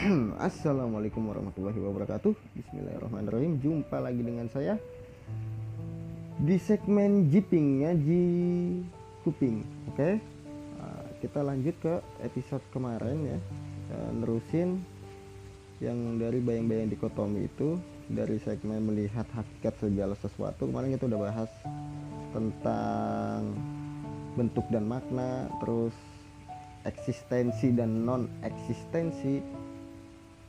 Assalamualaikum warahmatullahi wabarakatuh. Bismillahirrahmanirrahim. Jumpa lagi dengan saya Di segmen Jiping Ngaji Kuping. Oke? Nah, Kita lanjut ke episode kemarin ya. Nerusin Yang dari bayang-bayang dikotomi itu Dari segmen melihat hakikat segala sesuatu. Kemarin kita udah bahas Tentang Bentuk dan makna Terus eksistensi dan non eksistensi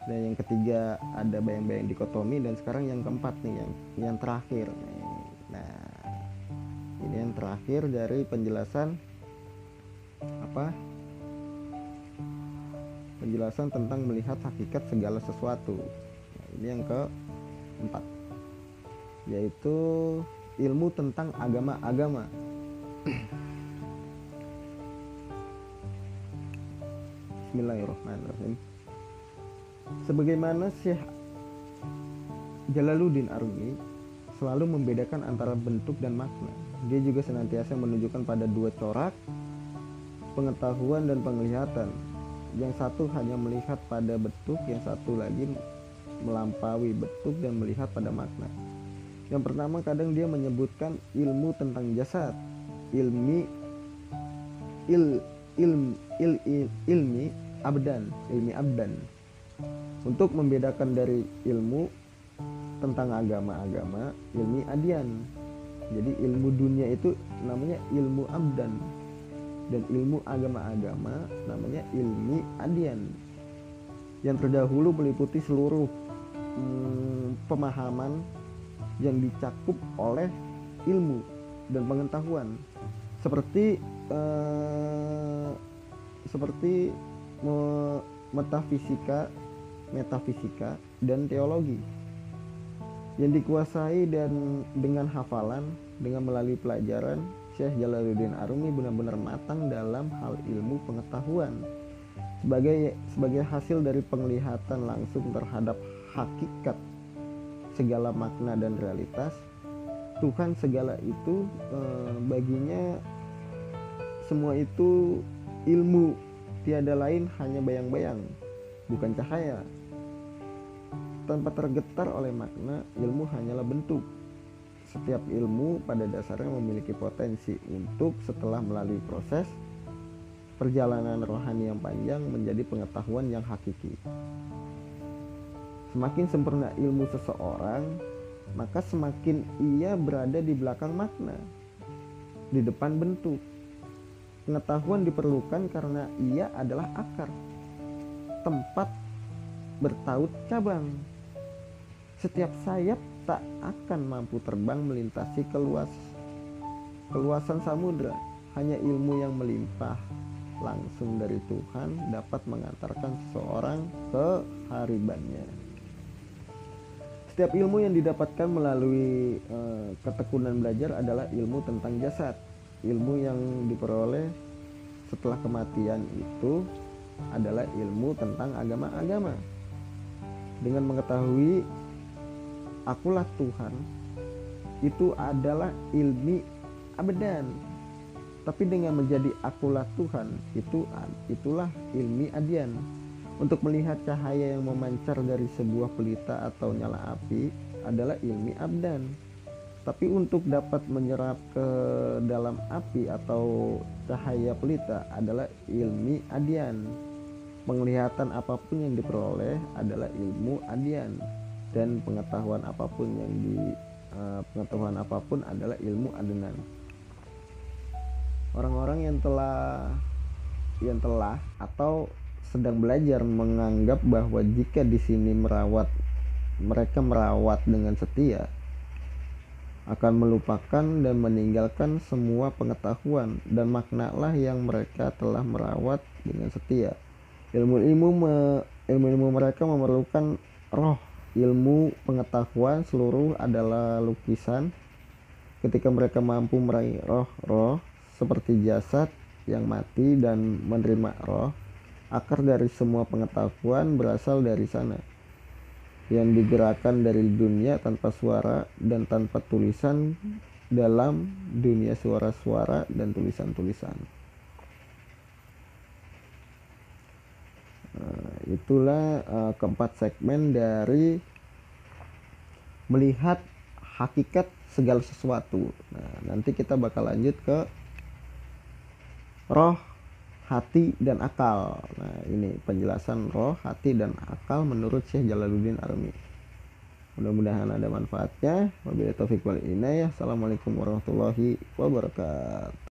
dan yang ketiga ada bayang-bayang dikotomi dan sekarang yang keempat nih yang yang terakhir nah ini yang terakhir dari penjelasan apa? Penjelasan tentang melihat hakikat segala sesuatu. Nah, ini yang keempat. Yaitu ilmu tentang agama-agama. Bismillahirrahmanirrahim Sebagaimana Syekh Jalaluddin Arumi selalu membedakan antara bentuk dan makna. Dia juga senantiasa menunjukkan pada dua corak pengetahuan dan penglihatan. Yang satu hanya melihat pada bentuk, yang satu lagi melampaui bentuk dan melihat pada makna. Yang pertama kadang dia menyebutkan ilmu tentang jasad, ilmi il ilm, il, il, ilmi abdan, ilmi abdan untuk membedakan dari ilmu tentang agama-agama ilmi adian. Jadi ilmu dunia itu namanya ilmu abdan. Dan ilmu agama-agama namanya ilmi adian. Yang terdahulu meliputi seluruh hmm, pemahaman yang dicakup oleh ilmu dan pengetahuan. Seperti eh, seperti metafisika metafisika, dan teologi. Yang dikuasai dan dengan hafalan dengan melalui pelajaran Syekh Jalaluddin Arumi benar-benar matang dalam hal ilmu pengetahuan. Sebagai sebagai hasil dari penglihatan langsung terhadap hakikat segala makna dan realitas Tuhan segala itu eh, baginya semua itu ilmu. Tiada lain hanya bayang-bayang bukan cahaya tanpa tergetar oleh makna, ilmu hanyalah bentuk. Setiap ilmu pada dasarnya memiliki potensi untuk setelah melalui proses perjalanan rohani yang panjang menjadi pengetahuan yang hakiki. Semakin sempurna ilmu seseorang, maka semakin ia berada di belakang makna, di depan bentuk. Pengetahuan diperlukan karena ia adalah akar, tempat bertaut cabang. Setiap sayap tak akan mampu terbang melintasi keluas keluasan samudra. Hanya ilmu yang melimpah langsung dari Tuhan dapat mengantarkan seseorang ke haribannya. Setiap ilmu yang didapatkan melalui e, ketekunan belajar adalah ilmu tentang jasad. Ilmu yang diperoleh setelah kematian itu adalah ilmu tentang agama-agama. Dengan mengetahui akulah Tuhan. Itu adalah ilmi abadan tapi dengan menjadi akulah Tuhan itu itulah ilmi adian untuk melihat cahaya yang memancar dari sebuah pelita atau nyala api adalah ilmi abdan. Tapi untuk dapat menyerap ke dalam api atau cahaya pelita adalah ilmi adian penglihatan apa pun yang diperoleh adalah ilmu adian dan pengetahuan apa pun yang di uh, pengetahuan apa pun adalah ilmu adenan orang-orang yang telah yang telah atau sedang belajar menganggap bahwa jika di sini merawat mereka merawat dengan setia akan melupakan dan meninggalkan semua pengetahuan dan maknalah yang mereka telah merawat dengan setia. Ilmu-ilmu ilmu-ilmu mereka memerlukan roh ilmu pengetahuan seluruh adalah lukisan ketika mereka mampu meraih roh-roh seperti jasad yang mati dan menerima roh akar dari semua pengetahuan berasal dari sana yang digerakkan dari dunia tanpa suara dan tanpa tulisan dalam dunia suara-suara dan tulisan-tulisan. Itulah uh, keempat segmen dari melihat hakikat segala sesuatu. Nah nanti kita bakal lanjut ke roh hati dan akal. Nah ini penjelasan roh hati dan akal menurut Syekh Jalaluddin Armi mudah-mudahan ada manfaatnya. Wabillahi taufik wal inayah assalamualaikum warahmatullahi wabarakatuh